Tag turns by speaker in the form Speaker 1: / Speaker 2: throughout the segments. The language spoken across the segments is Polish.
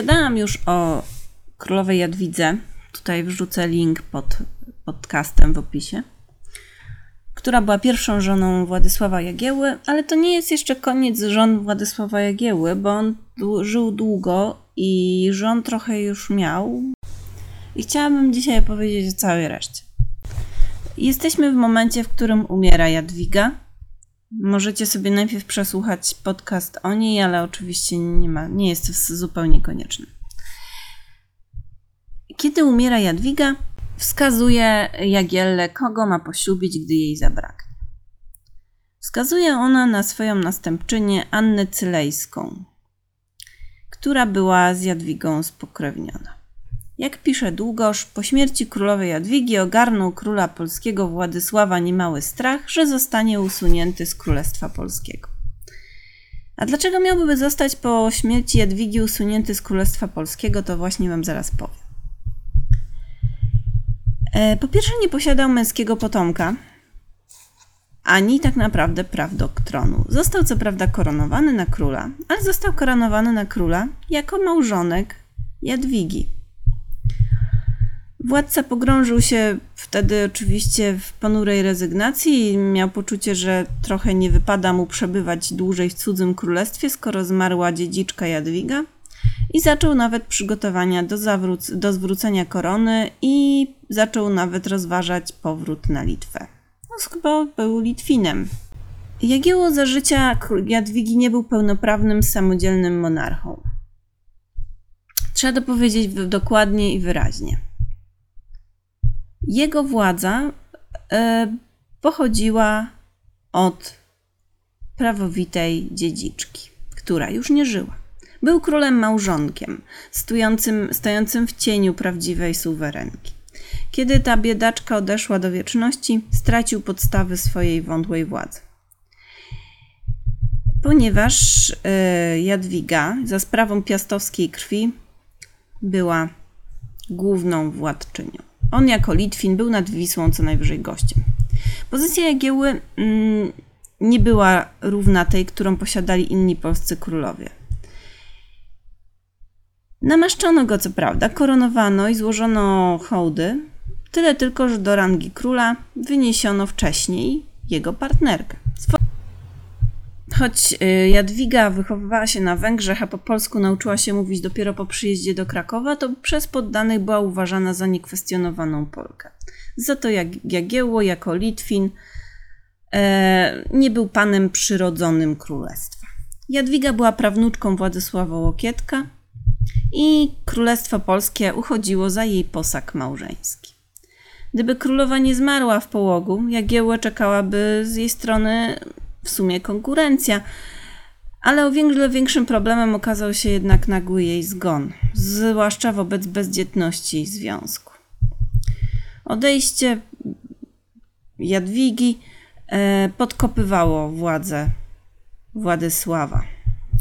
Speaker 1: Opowiadałam już o królowej Jadwidze. Tutaj wrzucę link pod podcastem w opisie. Która była pierwszą żoną Władysława Jagieły, ale to nie jest jeszcze koniec żon Władysława Jagieły, bo on żył długo i żon trochę już miał. I chciałabym dzisiaj opowiedzieć o całej reszcie. Jesteśmy w momencie, w którym umiera Jadwiga. Możecie sobie najpierw przesłuchać podcast o niej, ale oczywiście nie, ma, nie jest to zupełnie konieczne. Kiedy umiera Jadwiga, wskazuje Jagielle, kogo ma poślubić, gdy jej zabraknie. Wskazuje ona na swoją następczynię Annę Cylejską, która była z Jadwigą spokrewniona. Jak pisze Długosz, po śmierci królowej Jadwigi ogarnął króla polskiego Władysława niemały strach, że zostanie usunięty z Królestwa Polskiego. A dlaczego miałby zostać po śmierci Jadwigi usunięty z Królestwa Polskiego, to właśnie Wam zaraz powiem. E, Po pierwsze, nie posiadał męskiego potomka, ani tak naprawdę prawdok tronu. Został co prawda koronowany na króla, ale został koronowany na króla jako małżonek Jadwigi. Władca pogrążył się wtedy oczywiście w ponurej rezygnacji i miał poczucie, że trochę nie wypada mu przebywać dłużej w cudzym królestwie, skoro zmarła dziedziczka Jadwiga. I zaczął nawet przygotowania do, zawróc- do zwrócenia korony i zaczął nawet rozważać powrót na Litwę. No, był Litwinem. Jagiełło za życia Jadwigi nie był pełnoprawnym, samodzielnym monarchą. Trzeba to powiedzieć dokładnie i wyraźnie. Jego władza e, pochodziła od prawowitej dziedziczki, która już nie żyła. Był królem małżonkiem, stojącym, stojącym w cieniu prawdziwej suwerenki. Kiedy ta biedaczka odeszła do wieczności, stracił podstawy swojej wątłej władzy. Ponieważ e, Jadwiga za sprawą piastowskiej krwi była główną władczynią. On jako Litwin był nad Wisłą co najwyżej gościem. Pozycja Jagieły mm, nie była równa tej, którą posiadali inni polscy królowie. Namaszczono go co prawda, koronowano i złożono hołdy, tyle tylko, że do rangi króla wyniesiono wcześniej jego partnerkę. Choć y, Jadwiga wychowywała się na Węgrzech, a po polsku nauczyła się mówić dopiero po przyjeździe do Krakowa, to przez poddanych była uważana za niekwestionowaną Polkę. Za to Jak- Jagiełło jako Litwin e, nie był panem przyrodzonym królestwa. Jadwiga była prawnuczką Władysława Łokietka i Królestwo Polskie uchodziło za jej posag małżeński. Gdyby królowa nie zmarła w połogu, Jagiełło czekałaby z jej strony w sumie konkurencja, ale o wiele większym problemem okazał się jednak nagły jej zgon, zwłaszcza wobec bezdzietności związku. Odejście Jadwigi e, podkopywało władzę Władysława,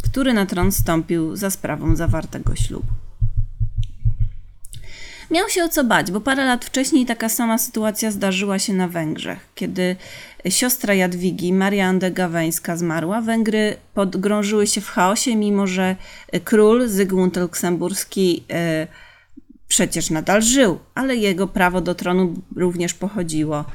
Speaker 1: który na tron stąpił za sprawą zawartego ślubu. Miał się o co bać, bo parę lat wcześniej taka sama sytuacja zdarzyła się na Węgrzech. Kiedy siostra Jadwigi, Maria Andegaweńska, zmarła, Węgry podgrążyły się w chaosie, mimo że król Zygmunt Luksemburski e, przecież nadal żył, ale jego prawo do tronu również pochodziło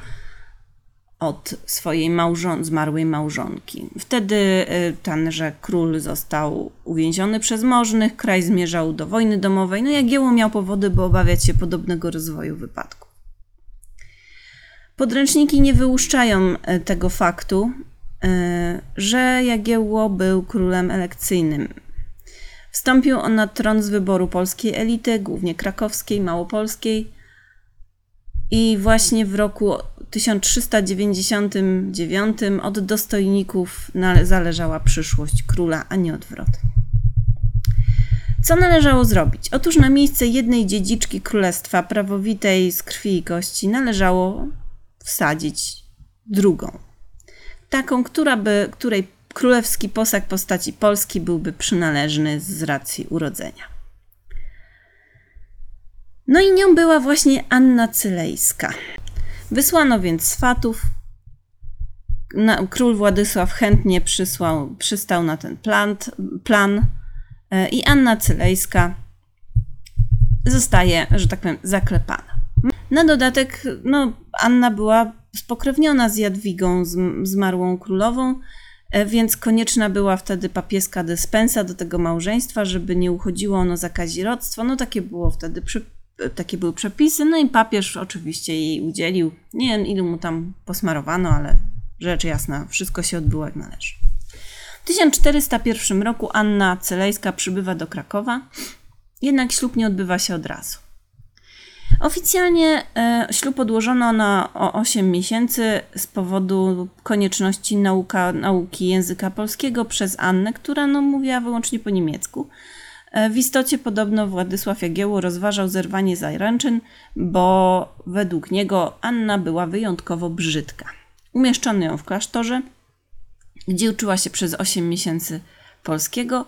Speaker 1: od swojej małżon- zmarłej małżonki. Wtedy y, tenże król został uwięziony przez możnych, kraj zmierzał do wojny domowej, no Jagiełło miał powody, by obawiać się podobnego rozwoju wypadku. Podręczniki nie wyłuszczają y, tego faktu, y, że Jagiełło był królem elekcyjnym. Wstąpił on na tron z wyboru polskiej elity, głównie krakowskiej, małopolskiej, i właśnie w roku 1399 od dostojników zależała przyszłość króla, a nie odwrotnie. Co należało zrobić? Otóż na miejsce jednej dziedziczki królestwa, prawowitej z krwi i kości, należało wsadzić drugą. Taką, która by, której królewski posag postaci Polski byłby przynależny z racji urodzenia. No i nią była właśnie Anna Cylejska. Wysłano więc swatów, król Władysław chętnie przysłał, przystał na ten plan, plan e, i Anna Cylejska zostaje, że tak powiem, zaklepana. Na dodatek, no, Anna była spokrewniona z Jadwigą, zmarłą królową, e, więc konieczna była wtedy papieska dyspensa do tego małżeństwa, żeby nie uchodziło ono za kazirodztwo. No takie było wtedy, takie były przepisy. No i papież oczywiście jej udzielił. Nie wiem, ilu mu tam posmarowano, ale rzecz jasna, wszystko się odbyło jak należy. W 1401 roku Anna Celejska przybywa do Krakowa, jednak ślub nie odbywa się od razu. Oficjalnie e, ślub odłożono na o 8 miesięcy z powodu konieczności nauka, nauki języka polskiego przez Annę, która no, mówiła wyłącznie po niemiecku. E, w istocie podobno Władysław Jagiełło rozważał zerwanie zaręczyn, bo według niego Anna była wyjątkowo brzydka. Umieszczono ją w klasztorze, gdzie uczyła się przez 8 miesięcy polskiego.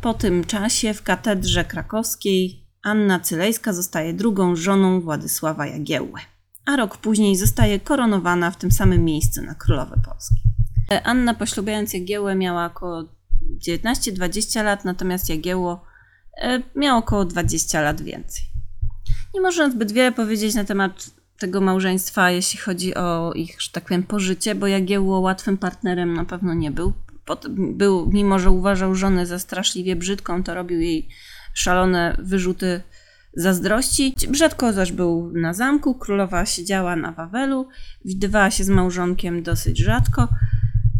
Speaker 1: Po tym czasie w katedrze krakowskiej Anna Cylejska zostaje drugą żoną Władysława Jagiełły, a rok później zostaje koronowana w tym samym miejscu na Królowe Polskie. Anna poślubiając Jagiełłę miała około 19-20 lat, natomiast Jagiełło e, miał około 20 lat więcej. Nie można zbyt wiele powiedzieć na temat tego małżeństwa, jeśli chodzi o ich, że tak powiem, pożycie, bo Jagiełło łatwym partnerem na pewno nie był. był. Mimo, że uważał żonę za straszliwie brzydką, to robił jej szalone wyrzuty zazdrości. Rzadko zaś był na zamku, królowa siedziała na Wawelu, widywała się z małżonkiem dosyć rzadko.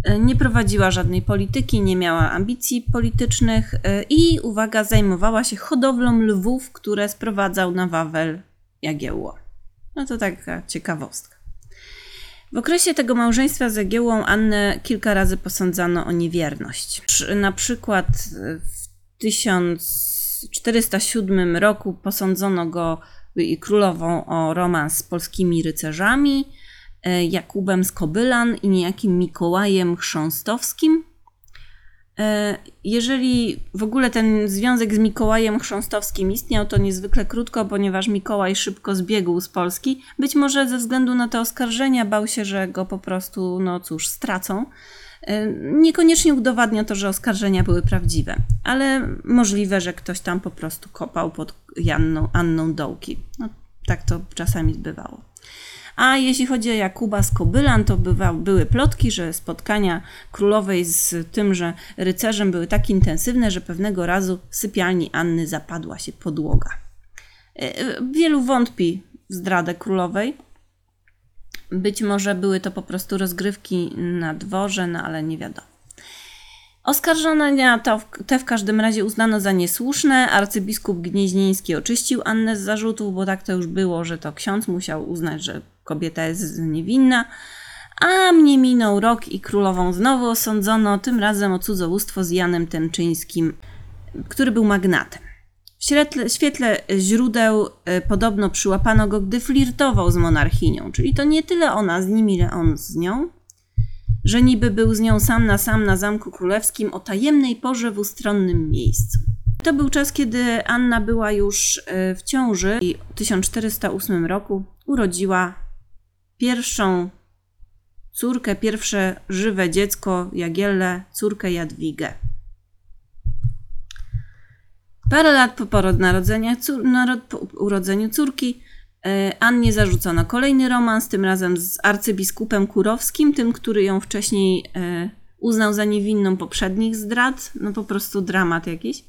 Speaker 1: E, nie prowadziła żadnej polityki, nie miała ambicji politycznych e, i, uwaga, zajmowała się hodowlą lwów, które sprowadzał na Wawel Jagiełło. No to taka ciekawostka. W okresie tego małżeństwa z Jagiełłą Annę kilka razy posądzano o niewierność. Na przykład w 1407 roku posądzono go i królową o romans z polskimi rycerzami, e, Jakubem z i niejakim Mikołajem Chrząstowskim. E, jeżeli w ogóle ten związek z Mikołajem Chrząstowskim istniał, to niezwykle krótko, ponieważ Mikołaj szybko zbiegł z Polski. Być może ze względu na te oskarżenia bał się, że go po prostu, no cóż, stracą. E, niekoniecznie udowadnia to, że oskarżenia były prawdziwe, ale możliwe, że ktoś tam po prostu kopał pod Janną, Anną Dołki. No, tak to czasami bywało. A jeśli chodzi o Jakuba z Kobylan, to bywa, były plotki, że spotkania królowej z tymże rycerzem były tak intensywne, że pewnego razu w sypialni Anny zapadła się podłoga. E, wielu wątpi w zdradę królowej. Być może były to po prostu rozgrywki na dworze, no ale nie wiadomo. Oskarżenia te w każdym razie uznano za niesłuszne. Arcybiskup Gnieźnieński oczyścił Annę z zarzutów, bo tak to już było, że to ksiądz musiał uznać, że kobieta jest niewinna. A mnie minął rok i królową znowu osądzono, tym razem o cudzołóstwo z Janem Temczyńskim, który był magnatem. W świetle, świetle źródeł y, podobno przyłapano go, gdy flirtował z monarchinią, czyli to nie tyle ona z nim, ile on z nią, że niby był z nią sam na sam na Zamku Królewskim o tajemnej porze w ustronnym miejscu. To był czas, kiedy Anna była już y, w ciąży i w 1408 roku urodziła pierwszą córkę, pierwsze żywe dziecko Jagielle, córkę Jadwigę. Parę lat po porodnarodzeniu, po urodzeniu córki e, Annie zarzucono kolejny romans, tym razem z arcybiskupem Kurowskim, tym, który ją wcześniej e, uznał za niewinną poprzednich zdrad. No po prostu dramat jakiś.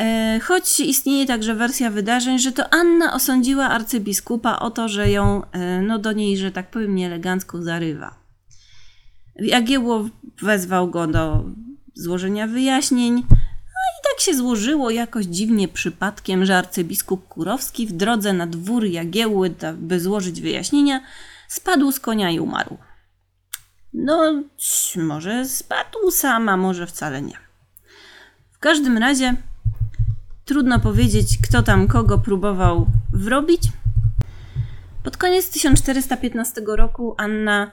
Speaker 1: E, choć istnieje także wersja wydarzeń, że to Anna osądziła arcybiskupa o to, że ją no, do niej, że tak powiem, nieelegancko zarywa. Jagiełło wezwał go do złożenia wyjaśnień, tak się złożyło jakoś dziwnie przypadkiem, że arcybiskup Kurowski w drodze na dwór Jagiełły, by złożyć wyjaśnienia, spadł z konia i umarł. No, może spadł sam, a może wcale nie. W każdym razie trudno powiedzieć, kto tam kogo próbował wrobić. Pod koniec 1415 roku Anna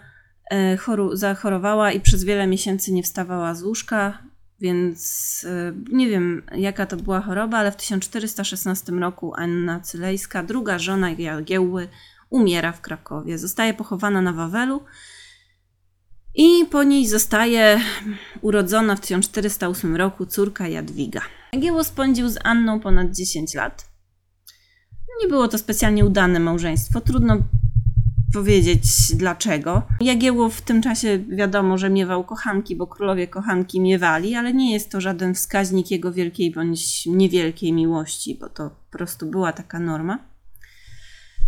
Speaker 1: e, zachorowała i przez wiele miesięcy nie wstawała z łóżka. Więc y, nie wiem, jaka to była choroba, ale w 1416 roku Anna Cylejska, druga żona Jagiełły, umiera w Krakowie. Zostaje pochowana na Wawelu. I po niej zostaje urodzona w 1408 roku córka Jadwiga. Jagiełło spędził z Anną ponad 10 lat. Nie było to specjalnie udane małżeństwo. Trudno powiedzieć dlaczego. Jagiełło w tym czasie wiadomo, że miewał kochanki, bo królowie kochanki miewali, ale nie jest to żaden wskaźnik jego wielkiej bądź niewielkiej miłości, bo to po prostu była taka norma.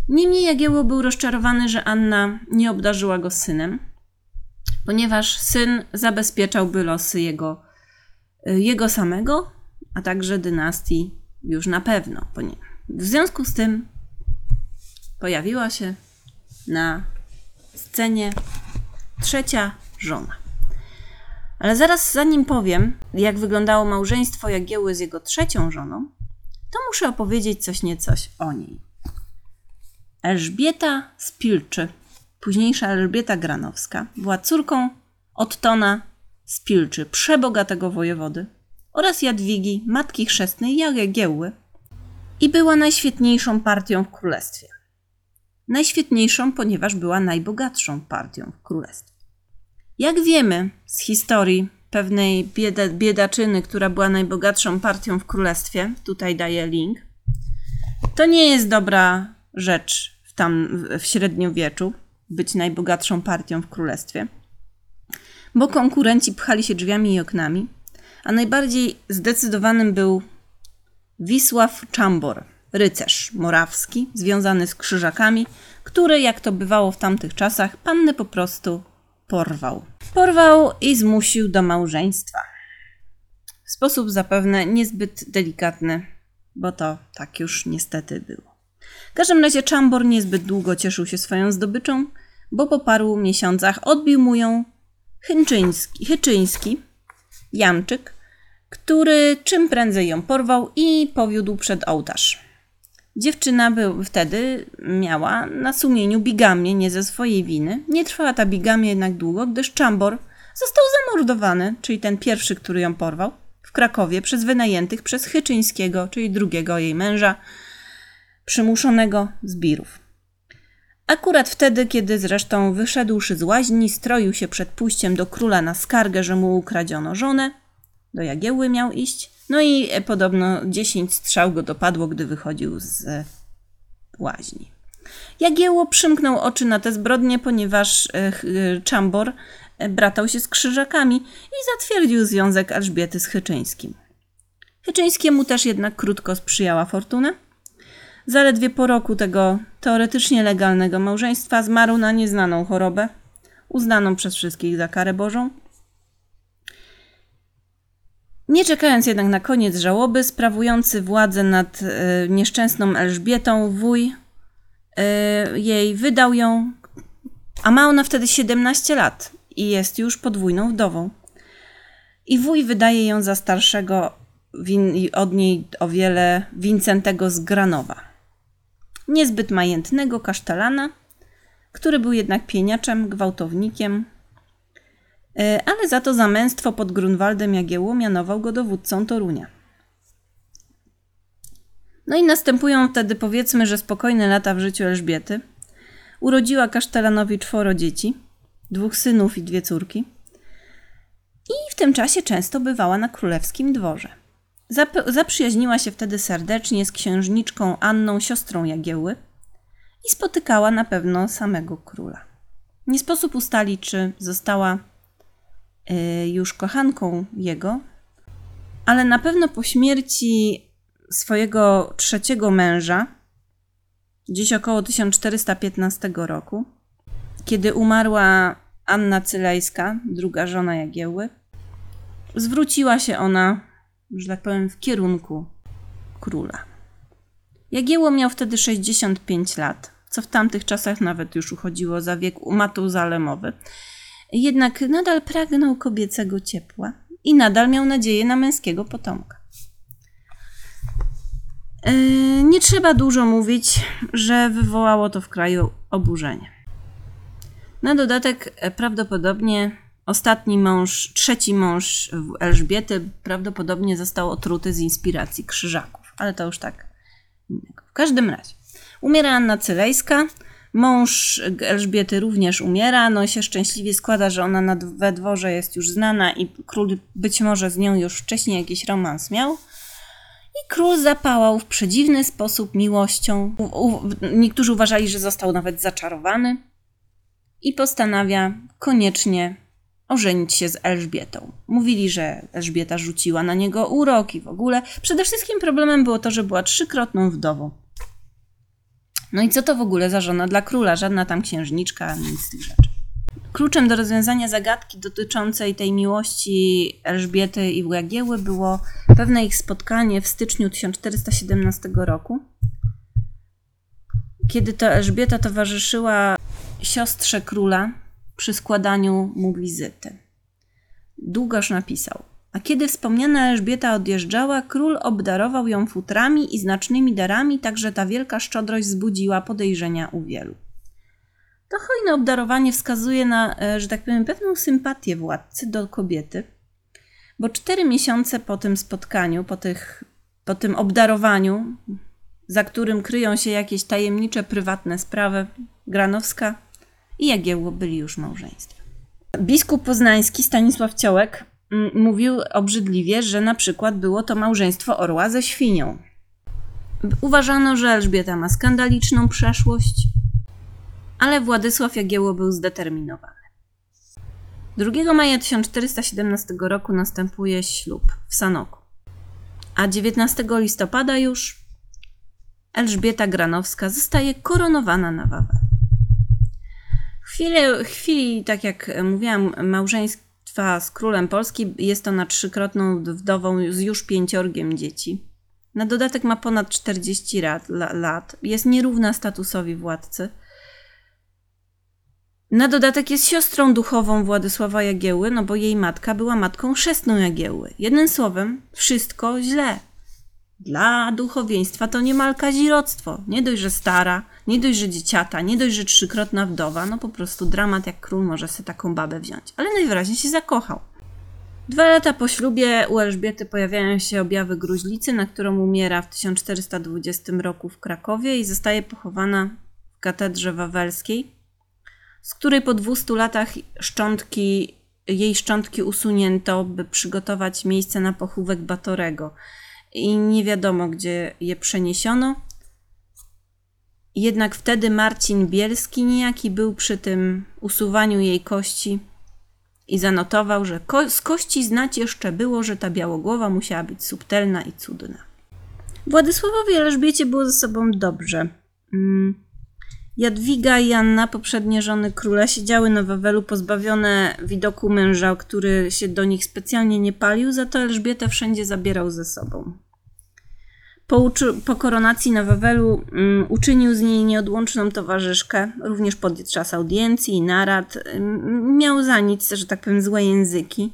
Speaker 1: Niemniej Jagiełło był rozczarowany, że Anna nie obdarzyła go synem, ponieważ syn zabezpieczałby losy jego, jego samego, a także dynastii już na pewno. W związku z tym pojawiła się na scenie trzecia żona. Ale zaraz zanim powiem, jak wyglądało małżeństwo Jagieły z jego trzecią żoną, to muszę opowiedzieć coś niecoś o niej. Elżbieta Spilczy, późniejsza Elżbieta Granowska, była córką Ottona Spilczy, przebogatego wojewody, oraz Jadwigi, matki chrzestnej Jagiełły i była najświetniejszą partią w królestwie. Najświetniejszą, ponieważ była najbogatszą partią w królestwie. Jak wiemy z historii pewnej bieda, biedaczyny, która była najbogatszą partią w królestwie, tutaj daję link, to nie jest dobra rzecz w, tam, w średniowieczu, być najbogatszą partią w królestwie, bo konkurenci pchali się drzwiami i oknami, a najbardziej zdecydowanym był Wisław Czambor, rycerz morawski, związany z krzyżakami, który, jak to bywało w tamtych czasach, pannę po prostu porwał. Porwał i zmusił do małżeństwa. W sposób zapewne niezbyt delikatny, bo to tak już niestety było. W każdym razie Czambor niezbyt długo cieszył się swoją zdobyczą, bo po paru miesiącach odbił mu ją Hyczyński, Jamczyk, który czym prędzej ją porwał i powiódł przed ołtarz. Dziewczyna był, wtedy miała na sumieniu bigamię nie ze swojej winy. Nie trwała ta bigamia jednak długo, gdyż Czambor został zamordowany, czyli ten pierwszy, który ją porwał, w Krakowie przez wynajętych przez Chyczyńskiego, czyli drugiego jej męża, przymuszonego zbirów. Akurat wtedy, kiedy zresztą wyszedłszy z łaźni, stroił się przed pójściem do króla na skargę, że mu ukradziono żonę, do Jagiełły miał iść, no i e, podobno 10 strzał go dopadło, gdy wychodził z łaźni. Jagiełło przymknął oczy na te zbrodnie, ponieważ e, e, Czambor bratał się z krzyżakami i zatwierdził związek Elżbiety z Chyczyńskim. Chyczyńskiemu też jednak krótko sprzyjała fortuna. Zaledwie po roku tego teoretycznie legalnego małżeństwa zmarł na nieznaną chorobę, uznaną przez wszystkich za karę Bożą. Nie czekając jednak na koniec żałoby, sprawujący władzę nad y, nieszczęsną Elżbietą, wuj y, jej wydał ją, a ma ona wtedy 17 lat i jest już podwójną wdową. I wuj wydaje ją za starszego win, od niej o wiele Wincentego z Granowa. Niezbyt majętnego kasztelana, który był jednak pieniaczem, gwałtownikiem, E, ale za to za męstwo pod Grunwaldem Jagiełło mianował go dowódcą Torunia. No i następują wtedy powiedzmy, że spokojne lata w życiu Elżbiety. Urodziła kasztelanowi czworo dzieci, dwóch synów i dwie córki. I w tym czasie często bywała na królewskim dworze. Zap- zaprzyjaźniła się wtedy serdecznie z księżniczką Anną, siostrą Jagiełły i spotykała na pewno samego króla. Nie sposób ustalić, czy została Y, już kochanką jego, ale na pewno po śmierci swojego trzeciego męża, gdzieś około 1415 roku, kiedy umarła Anna Cylejska, druga żona Jagiełły, zwróciła się ona, że tak powiem, w kierunku króla. Jagiełło miał wtedy 65 lat, co w tamtych czasach nawet już uchodziło za wiek Matuzalemowy jednak nadal pragnął kobiecego ciepła i nadal miał nadzieję na męskiego potomka. E, nie trzeba dużo mówić, że wywołało to w kraju oburzenie. Na dodatek e, prawdopodobnie ostatni mąż, trzeci mąż Elżbiety prawdopodobnie został otruty z inspiracji krzyżaków, ale to już tak W każdym razie umiera Anna Cylejska, Mąż Elżbiety również umiera, no się szczęśliwie składa, że ona na, we dworze jest już znana i król być może z nią już wcześniej jakiś romans miał. I król zapałał w przedziwny sposób miłością. U, u, niektórzy uważali, że został nawet zaczarowany i postanawia koniecznie ożenić się z Elżbietą. Mówili, że Elżbieta rzuciła na niego urok i w ogóle. Przede wszystkim problemem było to, że była trzykrotną wdową. No i co to w ogóle za żona dla króla? Żadna tam księżniczka, nic z tych rzeczy. Kluczem do rozwiązania zagadki dotyczącej tej miłości Elżbiety i Jagieły było pewne ich spotkanie w styczniu 1417 roku, kiedy to Elżbieta towarzyszyła siostrze króla przy składaniu mu wizyty. Długoż napisał. A kiedy wspomniana Elżbieta odjeżdżała, król obdarował ją futrami i znacznymi darami, tak że ta wielka szczodrość wzbudziła podejrzenia u wielu. To hojne obdarowanie wskazuje na, e, że tak powiem, pewną sympatię władcy do kobiety, bo cztery miesiące po tym spotkaniu, po, tych, po tym obdarowaniu, za którym kryją się jakieś tajemnicze, prywatne sprawy, Granowska i Jagiełło byli już małżeństwem. Biskup poznański Stanisław Ciołek mm, mówił obrzydliwie, że na przykład było to małżeństwo orła ze świnią. Uważano, że Elżbieta ma skandaliczną przeszłość, ale Władysław Jagiełło był zdeterminowany. 2 maja 1417 roku następuje ślub w Sanoku, a 19 listopada już Elżbieta Granowska zostaje koronowana na Wawel. Chwili, chwili, tak jak mówiłam, małżeństwa z królem Polski jest ona trzykrotną wdową z już pięciorgiem dzieci. Na dodatek ma ponad 40 lat, lat. jest nierówna statusowi władcy. Na dodatek jest siostrą duchową Władysława Jagieły, no bo jej matka była matką chrzestną Jagieły. Jednym słowem, wszystko źle. Dla duchowieństwa to niemal kazirodztwo. Nie dość, że stara, nie dość, że dzieciata, nie dość, że trzykrotna wdowa, no po prostu dramat jak król może sobie taką babę wziąć. Ale najwyraźniej się zakochał. Dwa lata po ślubie u Elżbiety pojawiają się objawy gruźlicy, na którą umiera w 1420 roku w Krakowie i zostaje pochowana w katedrze wawelskiej, z której po 200 latach szczątki, jej szczątki usunięto, by przygotować miejsce na pochówek Batorego i nie wiadomo, gdzie je przeniesiono. Jednak wtedy Marcin Bielski niejaki był przy tym usuwaniu jej kości i zanotował, że ko z kości znać jeszcze było, że ta białogłowa musiała być subtelna i cudna. Władysławowi Elżbiecie było ze sobą dobrze. Mm. Jadwiga i Anna, poprzednie żony króla, siedziały na Wawelu pozbawione widoku męża, który się do nich specjalnie nie palił, za to Elżbietę wszędzie zabierał ze sobą. Po, po koronacji na Wawelu um, uczynił z niej nieodłączną towarzyszkę, również podczas audiencji i narad. Um, miał za nic, że tak powiem, złe języki.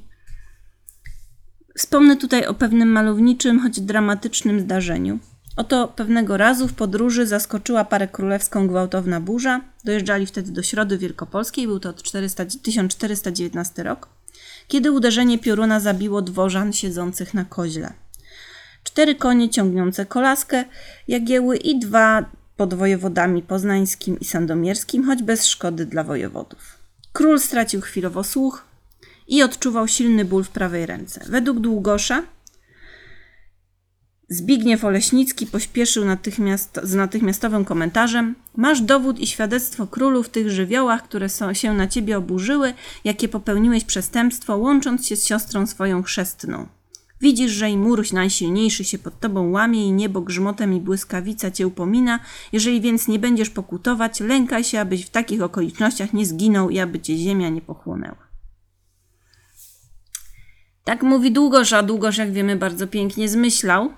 Speaker 1: Wspomnę tutaj o pewnym malowniczym, choć dramatycznym zdarzeniu. Oto pewnego razu w podróży zaskoczyła parę królewską gwałtowna burza. Dojeżdżali wtedy do Środy Wielkopolskiej, był to 400, 1419 rok, kiedy uderzenie pioruna zabiło dworzan siedzących na koźle. Cztery konie ciągnące kolaskę, jagieły i dwa pod wojewodami poznańskim i sandomierskim, choć bez szkody dla wojewodów. Król stracił chwilowo słuch i odczuwał silny ból w prawej ręce. Według Długosza Zbigniew Oleśnicki pośpieszył natychmiast, z natychmiastowym komentarzem: Masz dowód i świadectwo królu w tych żywiołach, które są, się na ciebie oburzyły, jakie popełniłeś przestępstwo, łącząc się z siostrą swoją chrzestną. Widzisz, że i mur najsilniejszy się pod tobą łamie i niebo grzmotem i błyskawica cię upomina. Jeżeli więc nie będziesz pokutować, lękaj się, abyś w takich okolicznościach nie zginął i aby cię ziemia nie pochłonęła. Tak mówi Długosz, a Długosz, jak wiemy, bardzo pięknie zmyślał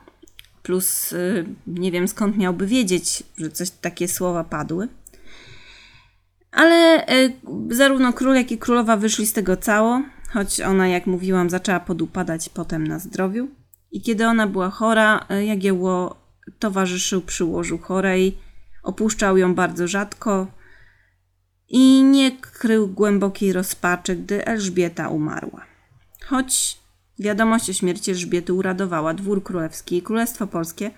Speaker 1: plus y, nie wiem skąd miałby wiedzieć, że coś takie słowa padły. Ale y, zarówno król, jak i królowa wyszli z tego cało, choć ona, jak mówiłam, zaczęła podupadać potem na zdrowiu. I kiedy ona była chora, y, Jagiełło towarzyszył przy łożu chorej, opuszczał ją bardzo rzadko i nie krył głębokiej rozpaczy, gdy Elżbieta umarła. Choć Wiadomość o śmierci Elżbiety uradowała dwór królewski i królestwo polskie,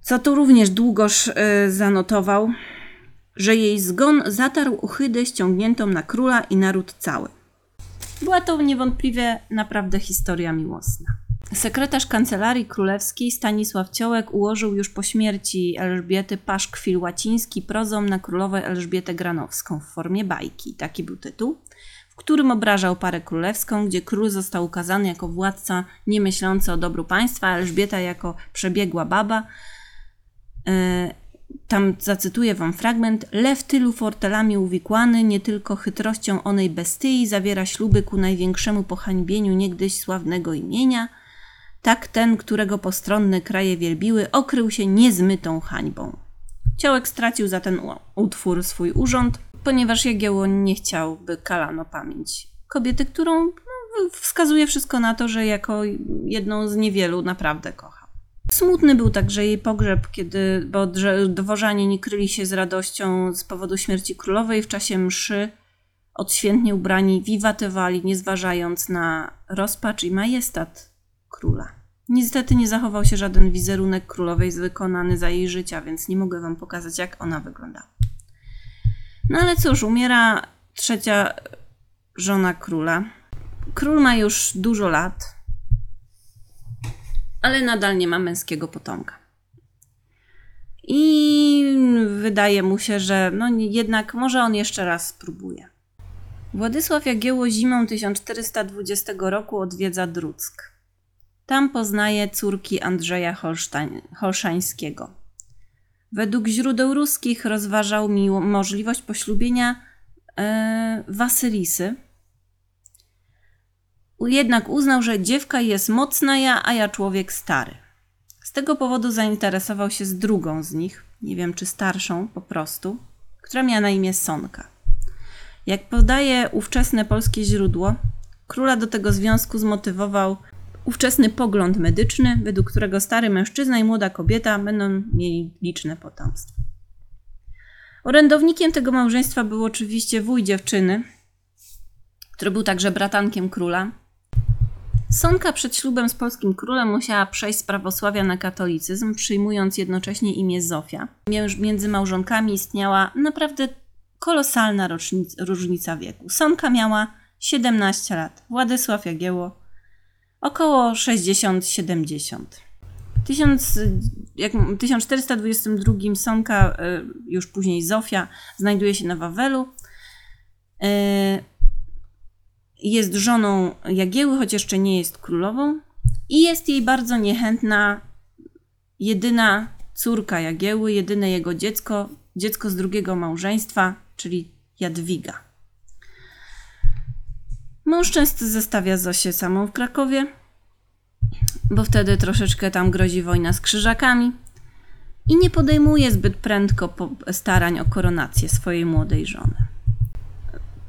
Speaker 1: co tu również długoż y, zanotował. że jej zgon zatarł ohydę ściągniętą na króla i naród cały. Była to niewątpliwie naprawdę historia miłosna. Sekretarz Kancelarii Królewskiej Stanisław Ciołek ułożył już po śmierci Elżbiety paszkwil łaciński prozą na królowę Elżbietę Granowską w formie bajki. Taki był tytuł, w którym obrażał parę królewską, gdzie król został ukazany jako władca niemyślący o dobru państwa, a Elżbieta jako przebiegła baba. E, tam zacytuję wam fragment. Lew tylu fortelami uwikłany, nie tylko chytrością onej bestyi, zawiera śluby ku największemu pohańbieniu niegdyś sławnego imienia. Tak ten, którego postronne kraje wielbiły, okrył się niezmytą hańbą. Ciołek stracił za ten utwór swój urząd, ponieważ Jagiełło nie chciał, by kalano pamięć kobiety, którą no, wskazuje wszystko na to, że jako jedną z niewielu naprawdę kocha. Smutny był także jej pogrzeb, kiedy, bo dworzanie nie kryli się z radością z powodu śmierci królowej w czasie mszy. Odświętnie ubrani wiwatywali, nie zważając na rozpacz i majestat króla. Niestety nie zachował się żaden wizerunek królowej wykonany za jej życia, więc nie mogę wam pokazać, jak ona wyglądała. No ale cóż, umiera trzecia żona króla. Król ma już dużo lat, ale nadal nie ma męskiego potomka. I wydaje mu się, że no jednak może on jeszcze raz spróbuje. Władysław Jagiełło zimą 1420 roku odwiedza Druck. Tam poznaje córki Andrzeja Holsztań, Holszańskiego. Według źródeł ruskich rozważał miło, możliwość poślubienia e, Wasylisy. Jednak uznał, że dziewka jest mocna ja, a ja człowiek stary. Z tego powodu zainteresował się z drugą z nich, nie wiem czy starszą po prostu, która miała na imię Sonka. Jak podaje ówczesne polskie źródło, króla do tego związku zmotywował ówczesny pogląd medyczny, według którego stary mężczyzna i młoda kobieta będą mieli liczne potomstwo. Orędownikiem tego małżeństwa był oczywiście wuj dziewczyny, który był także bratankiem króla. Sonka przed ślubem z polskim królem musiała przejść z prawosławia na katolicyzm, przyjmując jednocześnie imię Zofia. Między małżonkami istniała naprawdę kolosalna różnica wieku. Sonka miała 17 lat, Władysław Jagiełło około 60-70. W 1422 Sonka, już później Zofia, znajduje się na Wawelu. E, jest żoną Jagieły, choć jeszcze nie jest królową. I jest jej bardzo niechętna jedyna córka Jagieły, jedyne jego dziecko, dziecko z drugiego małżeństwa, czyli Jadwiga. Mąż często zestawia Zosię samą w Krakowie, bo wtedy troszeczkę tam grozi wojna z krzyżakami i nie podejmuje zbyt prędko starań o koronację swojej młodej żony.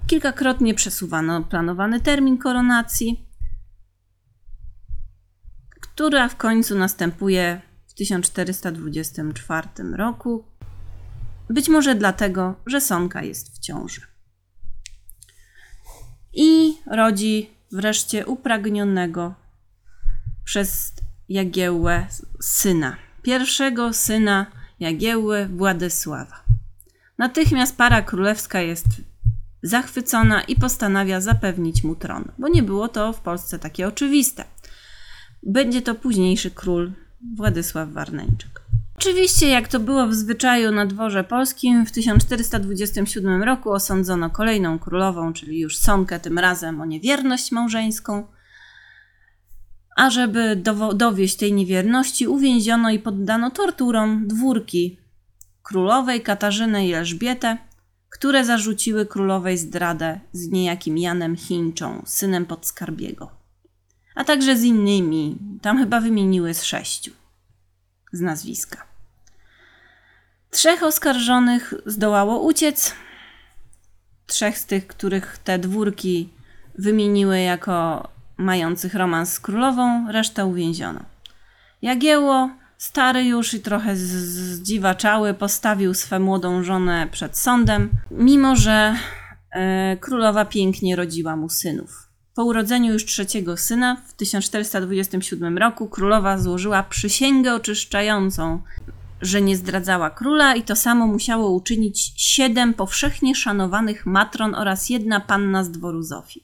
Speaker 1: Kilkakrotnie przesuwano planowany termin koronacji, która w końcu następuje w 1424 roku. Być może dlatego, że Sonka jest w ciąży i rodzi wreszcie upragnionego przez Jagiełłę syna, pierwszego syna Jagiełły Władysława. Natychmiast para królewska jest zachwycona i postanawia zapewnić mu tron, bo nie było to w Polsce takie oczywiste. Będzie to późniejszy król Władysław Warneńczyk. Oczywiście, jak to było w zwyczaju na dworze polskim, w 1427 roku osądzono kolejną królową, czyli już Sonkę, tym razem o niewierność małżeńską. A żeby dowieść tej niewierności, uwięziono i poddano torturom dwórki królowej Katarzynę i Elżbietę, które zarzuciły królowej zdradę z niejakim Janem Chińczą, synem podskarbiego. A także z innymi, tam chyba wymieniły z sześciu z nazwiska. Trzech oskarżonych zdołało uciec. Trzech z tych, których te dwórki wymieniły jako mających romans z królową, resztę uwięziono. Jagiełło, stary już i trochę zdziwaczały, postawił swą młodą żonę przed sądem, mimo że e, królowa pięknie rodziła mu synów. Po urodzeniu już trzeciego syna w 1427 roku królowa złożyła przysięgę oczyszczającą że nie zdradzała króla i to samo musiało uczynić siedem powszechnie szanowanych matron oraz jedna panna z dworu Zofii.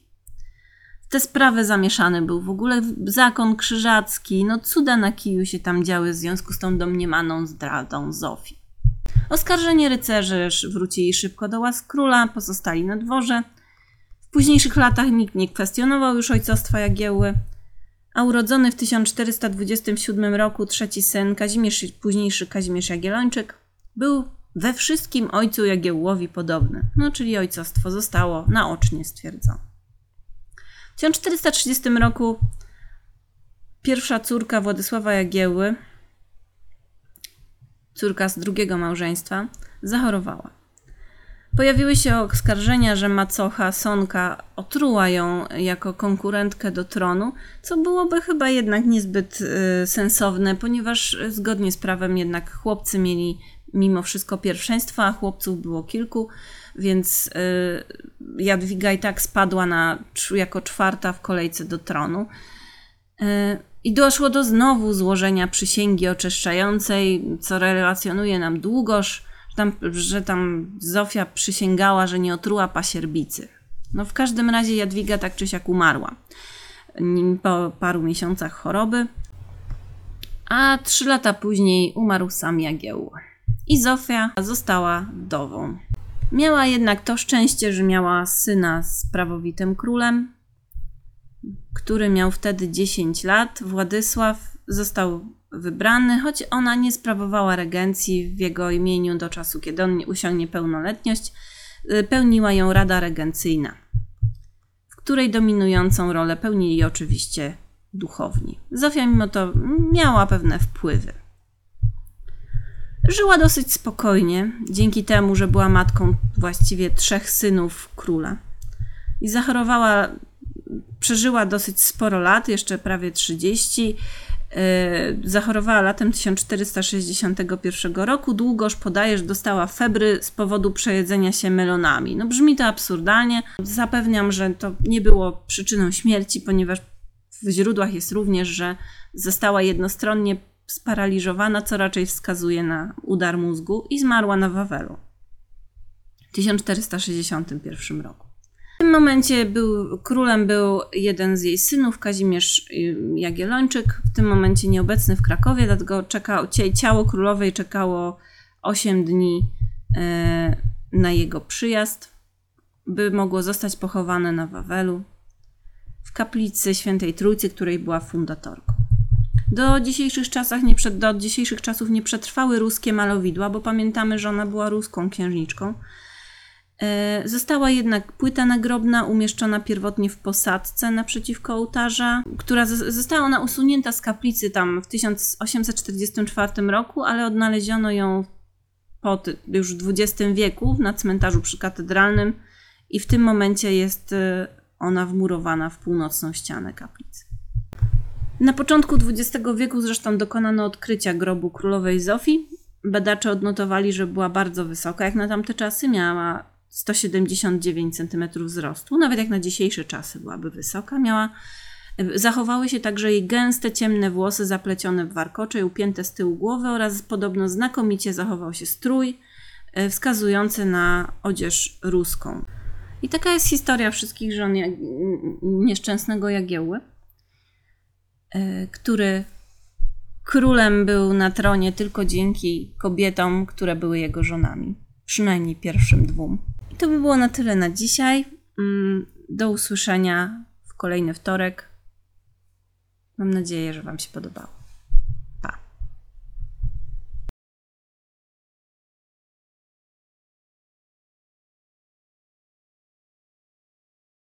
Speaker 1: W te sprawy zamieszany był w ogóle zakon krzyżacki, no cuda na kiju się tam działy w związku z tą domniemaną zdradą Zofii. Oskarżeni rycerze wrócili szybko do łask króla, pozostali na dworze. W późniejszych latach nikt nie kwestionował już ojcostwa Jagiełły, a urodzony w 1427 roku trzeci syn, Kazimierz, późniejszy Kazimierz Jagiellończyk, był we wszystkim ojcu Jagiełłowi podobny, no czyli ojcostwo zostało naocznie stwierdzone. W 1430 roku pierwsza córka Władysława Jagiełły, córka z drugiego małżeństwa, zachorowała. Pojawiły się oskarżenia, że macocha Sonka otruła ją jako konkurentkę do tronu, co byłoby chyba jednak niezbyt y, sensowne, ponieważ zgodnie z prawem jednak chłopcy mieli mimo wszystko pierwszeństwo, a chłopców było kilku, więc y, Jadwiga i tak spadła na, jako czwarta w kolejce do tronu. Y, I doszło do znowu złożenia przysięgi oczyszczającej, co relacjonuje nam Długosz, że tam, że tam Zofia przysięgała, że nie otruła pasierbicy. No w każdym razie Jadwiga tak czy siak umarła po paru miesiącach choroby, a trzy lata później umarł sam Jagieł. I Zofia została wdową. Miała jednak to szczęście, że miała syna z prawowitym królem, który miał wtedy 10 lat. Władysław został wybrany, choć ona nie sprawowała regencji w jego imieniu do czasu, kiedy on usiągnie pełnoletność, y, pełniła ją Rada Regencyjna, w której dominującą rolę pełnili oczywiście duchowni. Zofia mimo to miała pewne wpływy. Żyła dosyć spokojnie, dzięki temu, że była matką właściwie trzech synów króla. I zachorowała, przeżyła dosyć sporo lat, jeszcze prawie 30, E, zachorowała latem 1461 roku. Długoż podaje, że dostała febry z powodu przejedzenia się melonami. No brzmi to absurdalnie. Zapewniam, że to nie było przyczyną śmierci, ponieważ w źródłach jest również, że została jednostronnie sparaliżowana, co raczej wskazuje na udar mózgu i zmarła na Wawelu w 1461 roku tym momencie był, królem był jeden z jej synów, Kazimierz Jagiellończyk, w tym momencie nieobecny w Krakowie, dlatego czekał, ciało królowej czekało 8 dni e, na jego przyjazd, by mogło zostać pochowane na Wawelu, w kaplicy Świętej Trójcy, której była fundatorką. Do dzisiejszych, czasach nie przed, do dzisiejszych czasów nie przetrwały ruskie malowidła, bo pamiętamy, że ona była ruską księżniczką, została jednak płyta nagrobna umieszczona pierwotnie w posadzce naprzeciwko ołtarza, która została ona usunięta z kaplicy tam w 1844 roku, ale odnaleziono ją pod, już w XX wieku na cmentarzu przykatedralnym i w tym momencie jest e, ona wmurowana w północną ścianę kaplicy. Na początku XX wieku zresztą dokonano odkrycia grobu królowej Zofii. Badacze odnotowali, że była bardzo wysoka jak na tamte czasy, miała 179 cm wzrostu, nawet jak na dzisiejsze czasy byłaby wysoka. Miała, zachowały się także jej gęste, ciemne włosy zaplecione w warkocze i upięte z tyłu głowy oraz podobno znakomicie zachował się strój e, wskazujący na odzież ruską. I taka jest historia wszystkich żon nieszczęsnego Jagiełły, e, który królem był na tronie tylko dzięki kobietom, które były jego żonami, przynajmniej pierwszym dwóm to by było na tyle na dzisiaj. Mm, do usłyszenia w kolejny wtorek. Mam nadzieję, że Wam się podobało.